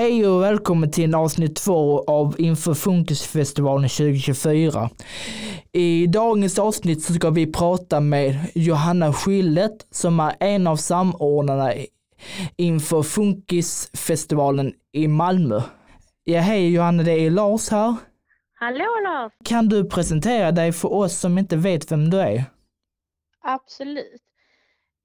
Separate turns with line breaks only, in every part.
Hej och välkommen till avsnitt två av Inför Funkisfestivalen 2024. I dagens avsnitt så ska vi prata med Johanna Schillet som är en av samordnarna inför Funkisfestivalen i Malmö. Ja, hej Johanna, det är Lars här.
Hallå Lars!
Kan du presentera dig för oss som inte vet vem du är?
Absolut.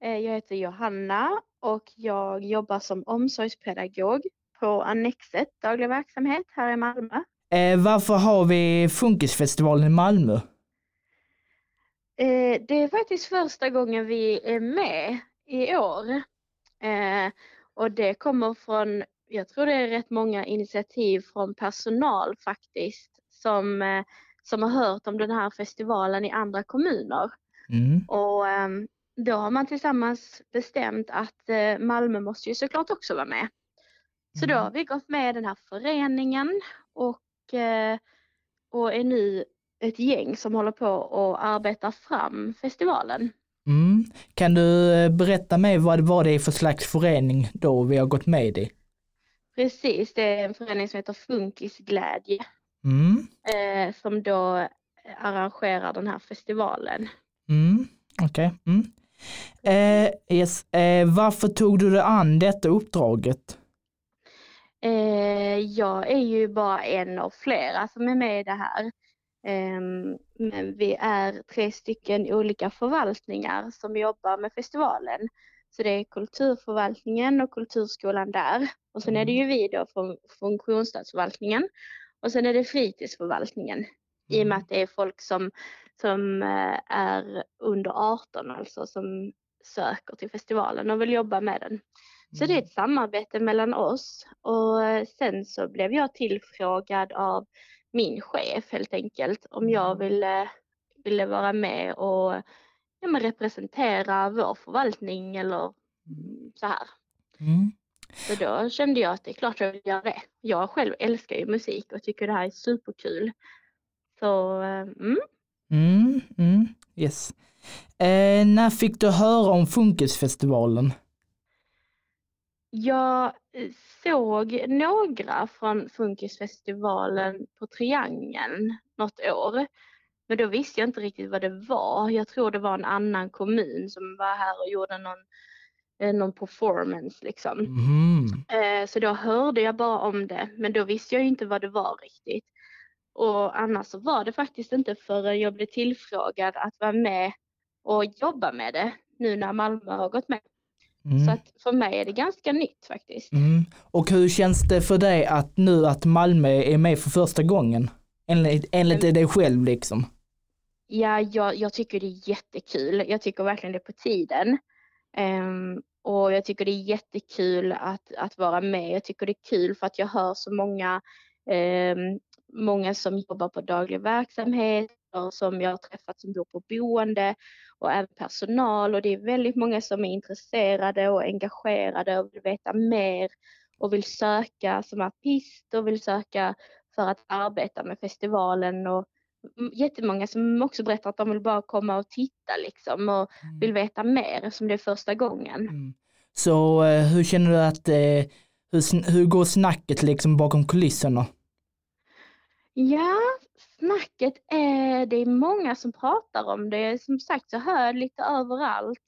Eh, Jag heter Johanna och jag jobbar som omsorgspedagog på Annexet daglig verksamhet här i Malmö.
Eh, varför har vi Funkisfestivalen i Malmö?
Eh, Det är faktiskt första gången vi är med i år. Eh, Och det kommer från, jag tror det är rätt många initiativ från personal faktiskt som, eh, som har hört om den här festivalen i andra kommuner.
Mm.
Och ehm, då har man tillsammans bestämt att eh, Malmö måste ju såklart också vara med. Så då har vi gått med i den här föreningen och, eh, och är nu ett gäng som håller på och arbetar fram festivalen.
Mm. Kan du eh, berätta mig vad, vad det är för slags förening då vi har gått med i?
Precis, det är en förening som heter Funkisglädje
Mm.
eh, som då arrangerar den här festivalen.
Mm. Okej. Mm. Eh, yes. eh, varför tog du dig an detta uppdraget?
Eh, jag är ju bara en av flera som är med i det här. Ehm, men vi är tre stycken olika förvaltningar som jobbar med festivalen. Så det är kulturförvaltningen och kulturskolan där. Och sen är det ju vi då från funktionsstadsförvaltningen. Och sen är det fritidsförvaltningen. I och med att det är folk som, som eh, är under 18 alltså som söker till festivalen och vill jobba med den. Så det är ett samarbete mellan oss och eh, sen så blev jag tillfrågad av min chef helt enkelt om jag ville, ville vara med och ja, representera vår förvaltning eller mm, så här.
Mm.
Så då kände jag att det är klart jag vill göra det. Jag själv älskar ju musik och tycker det här är superkul. Så eh, mm,
Mm. Mm. Yes. Eh, när fick du höra om Funkisfestivalen?
Jag eh, såg några från Funkisfestivalen på Triangeln något år. Men då visste jag inte riktigt vad det var. Jag tror det var en annan kommun som var här och gjorde någon, eh, någon performance liksom.
Mm.
Eh, Så då hörde jag bara om det, men då visste jag inte vad det var riktigt. Och annars så var det faktiskt inte förrän jag blev tillfrågad att vara med och jobba med det nu när Malmö har gått med. Så
Mm.
att för mig är det ganska nytt faktiskt.
Mm. Och hur känns det för dig att nu att Malmö är med för första gången? Enligt, enligt dig själv liksom.
Ja, jag, jag tycker det är jättekul. Jag tycker verkligen det är på tiden. Ehm, och jag tycker det är jättekul att, att vara med. Jag tycker det är kul för att jag hör så många, ehm, många som jobbar på daglig verksamhet och som jag har träffat som bor på boende och även personal och det är väldigt många som är intresserade och engagerade och vill veta mer och vill söka som artist och vill söka för att arbeta med festivalen och jättemånga som också berättar att de vill bara komma och titta liksom och vill veta mer eftersom det är första gången.
Mm. Så eh, hur känner du att, eh, hur, hur går snacket liksom bakom kulisserna?
Ja, snacket är, det är många som pratar om det. Som sagt så hör jag lite överallt.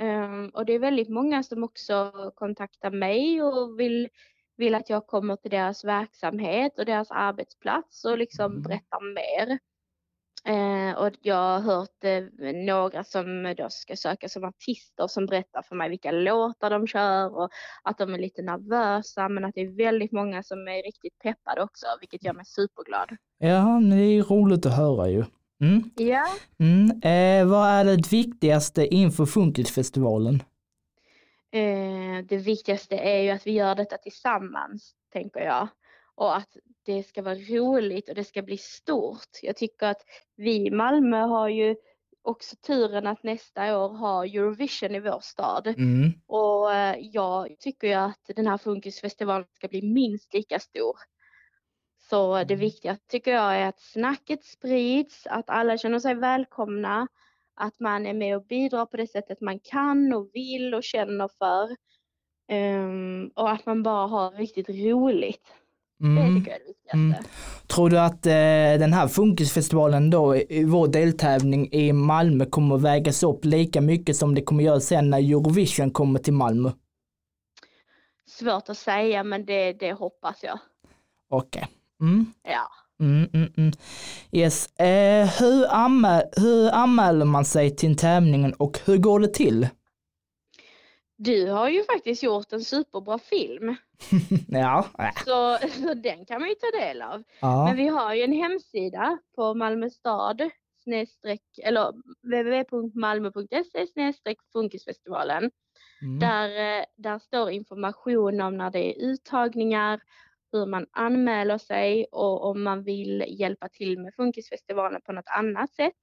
Ehm, och det är väldigt många som också kontaktar mig och vill, vill att jag kommer till deras verksamhet och deras arbetsplats och liksom
Mm.
berättar mer. Eh, och jag har hört eh, några som då ska söka som artister som berättar för mig vilka låtar de kör och att de är lite nervösa men att det är väldigt många som är riktigt peppade också vilket gör mig superglad.
Ja, det är roligt att höra ju. Mm.
Ja,
Mm. Eh, vad är det viktigaste inför Funkisfestivalen?
eh, det viktigaste är ju att vi gör detta tillsammans tänker jag och att det ska vara roligt och det ska bli stort. Jag tycker att vi i Malmö har ju också turen att nästa år ha Eurovision i vår stad.
Mm.
Och eh, jag tycker ju att den här funkisfestivalen ska bli minst lika stor. Så det
Mm.
viktiga tycker jag är att snacket sprids, att alla känner sig välkomna, att man är med och bidrar på det sättet man kan och vill och känner för. Um, och att man bara har riktigt roligt.
Mm.
Det tycker jag är det viktigaste.
Mm. Tror du att eh, den här funkisfestivalen då, i vår deltävling i Malmö kommer att vägas upp lika mycket som det kommer göra sen när Eurovision kommer till Malmö?
Svårt att säga men det, det hoppas jag.
Okej. Okay. Mm.
Ja.
Mm, mm, mm. Yes. Eh, hur, anmäl hur anmäler man sig till tävlingen och hur går det till?
Du har ju faktiskt gjort en superbra film.
ja.
Så, så den kan man ju ta del av.
Ja.
Men vi har ju en hemsida på Malmö stad snedstreck, eller www.malmo.se snedstreck funkisfestivalen. Mm. Där, eh, där står information om när det är uttagningar, hur man anmäler sig och om man vill hjälpa till med Funkisfestivalen på något annat sätt.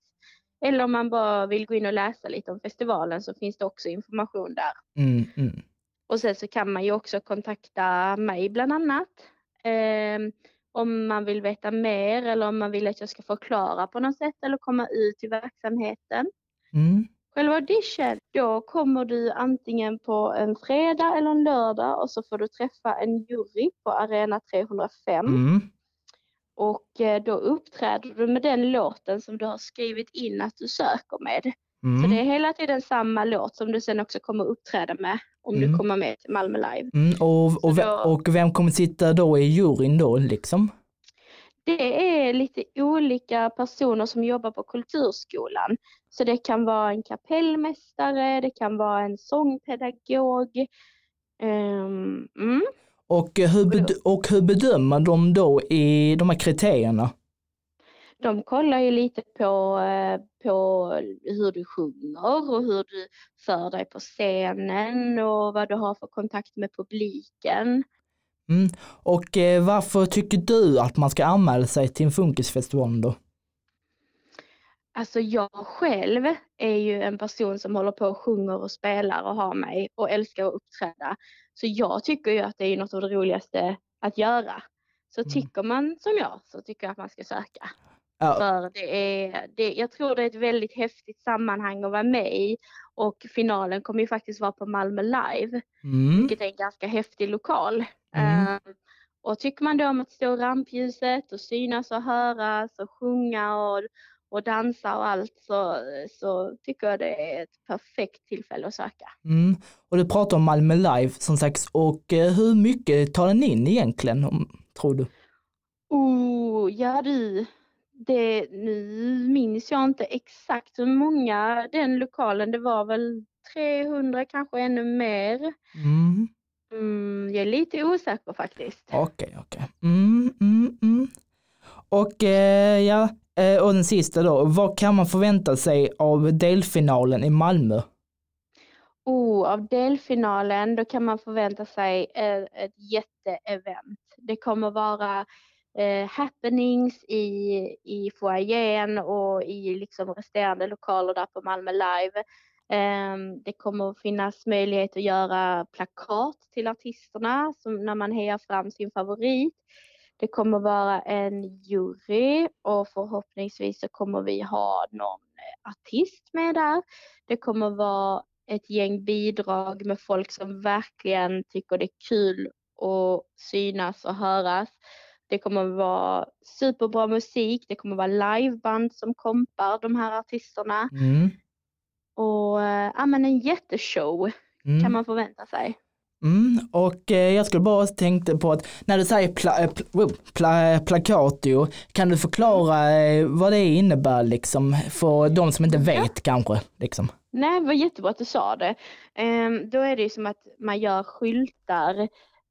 Eller om man bara vill gå in och läsa lite om festivalen så finns det också information där.
Mm, mm.
Och sen så kan man ju också kontakta mig bland annat. Eh, om man vill veta mer eller om man vill att jag ska förklara på något sätt eller komma ut i verksamheten.
Mm.
Själva audition, då kommer du antingen på en fredag eller en lördag och så får du träffa en jury på Arena 305.
Mm.
Och eh, då uppträder du med den låten som du har skrivit in att du söker med.
Mm.
Så det är hela tiden samma låt som du sen också kommer uppträda med om
Mm.
du kommer med till Malmö Live.
Mm. Och, och,
då-
och vem kommer sitta då i juryn då liksom?
Det är lite olika personer som jobbar på Kulturskolan. Så det kan vara en kapellmästare, det kan vara en sångpedagog. Mm.
Och hur, och hur bedömer de då i de här kriterierna?
De kollar ju lite på, eh, på hur du sjunger och hur du för dig på scenen och vad du har för kontakt med publiken.
Mm. Och eh, varför tycker du att man ska anmäla sig till en funkisfestival då?
Alltså jag själv är ju en person som håller på och sjunger och spelar och har mig och älskar att uppträda. Så jag tycker ju att det är något av det roligaste att göra. Så
Mm.
tycker man som jag så tycker jag att man ska söka.
Ja,
För det är, det, jag tror det är ett väldigt häftigt sammanhang att vara med i och finalen kommer ju faktiskt vara på Malmö Live,
mm.
vilket är en ganska häftig lokal.
Mm.
Eh, och tycker man då om att stå i rampljuset och synas och höras och sjunga och, och dansa och allt så, så tycker jag det är ett perfekt tillfälle att söka.
Mm. Och du pratar om Malmö Live som sagt och eh, hur mycket tar den in egentligen tror du?
Oh, ja du. Det, nu minns jag inte exakt hur många den lokalen, det var väl 300 kanske ännu mer.
Mm.
Mm, jag är lite osäker faktiskt.
Okej, okej. Mm, mm, mm. Och eh, ja, Eh, och den sista då, vad kan man förvänta sig av delfinalen i Malmö?
Oh, av delfinalen då kan man förvänta sig eh, ett jätteevent. Det kommer vara eh, happenings i, i foajén och i liksom resterande lokaler där på Malmö Live. Eh, det kommer finnas möjlighet att göra plakat till artisterna som när man hejar fram sin favorit. Det kommer vara en jury och förhoppningsvis så kommer vi ha någon eh, artist med där. Det kommer vara ett gäng bidrag med folk som verkligen tycker det är kul att synas och höras. Det kommer vara superbra musik, det kommer vara liveband som kompar de här artisterna
Mm.
och eh, ja, men en jätteshow
Mm.
kan man förvänta sig.
Mm, och eh, jag skulle bara tänkte på att när du säger pla, eh, pl, oh, pla, plakatio, kan du förklara eh, vad det innebär liksom för de som inte vet kanske? Liksom.
Nej, det var jättebra att du sa det. Ehm, då är det ju som att man gör skyltar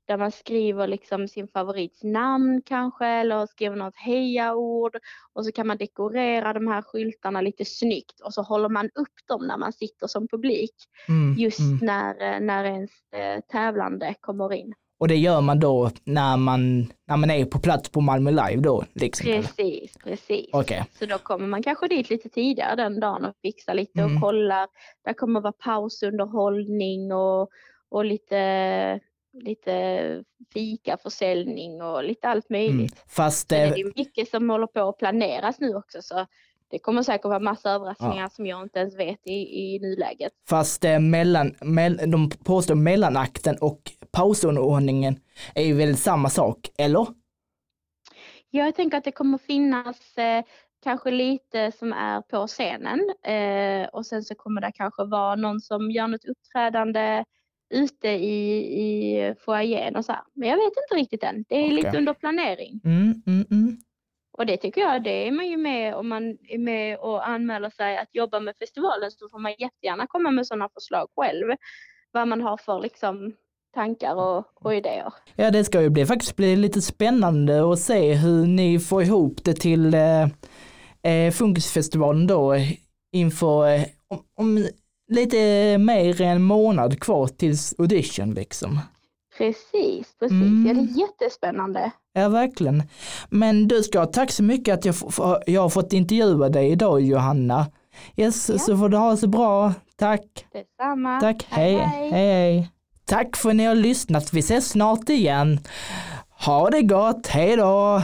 där man skriver liksom sin favorits namn kanske eller skriver något hejaord och så kan man dekorera de här skyltarna lite snyggt och så håller man upp dem när man sitter som publik
Mm,
just
mm.
när, eh, när ens eh, tävlande kommer in.
Och det gör man då när man, när man är på plats på Malmö Live då? Liksom?
Precis, precis.
Okej.
Så då kommer man kanske dit lite tidigare den dagen och fixar lite
Mm.
och kollar. Där kommer vara pausunderhållning och, och lite, lite fikaförsäljning och lite allt möjligt.
Mm. Fast
det är mycket som håller på att planeras nu också så det kommer säkert vara massa överraskningar som jag inte ens vet i, i nuläget.
Fast eh, mellan, mell, de påstår mellanakten och pausunderordningen är ju väl samma sak, eller?
Jag tänker att det kommer finnas eh, kanske lite som är på scenen eh, och sen så kommer det kanske vara någon som gör något uppträdande ute i, i foajén och så här. Men jag vet inte riktigt än. Det är
Okej.
lite under planering.
Mm, mm, mm.
Och det tycker jag, det är man ju med om man är med och anmäler sig att jobba med festivalen så får man jättegärna komma med sådana förslag själv. Vad man har för liksom tankar och, och idéer.
Ja, det ska ju bli, faktiskt bli lite spännande att se hur ni får ihop det till eh, eh, Funkisfestivalen då inför eh, om, om lite mer än en månad kvar tills audition liksom.
Precis, precis.
Mm.
Ja, det är jättespännande.
Ja, verkligen. Men du ska ha tack så mycket att jag, jag har fått intervjua dig idag Johanna. Yes,
Ja.
så får du ha så bra. Tack.
Detsamma.
Tack. Hej. Hej. hej. Tack för att ni har lyssnat. Vi ses snart igen. Ha det gott. Hej då.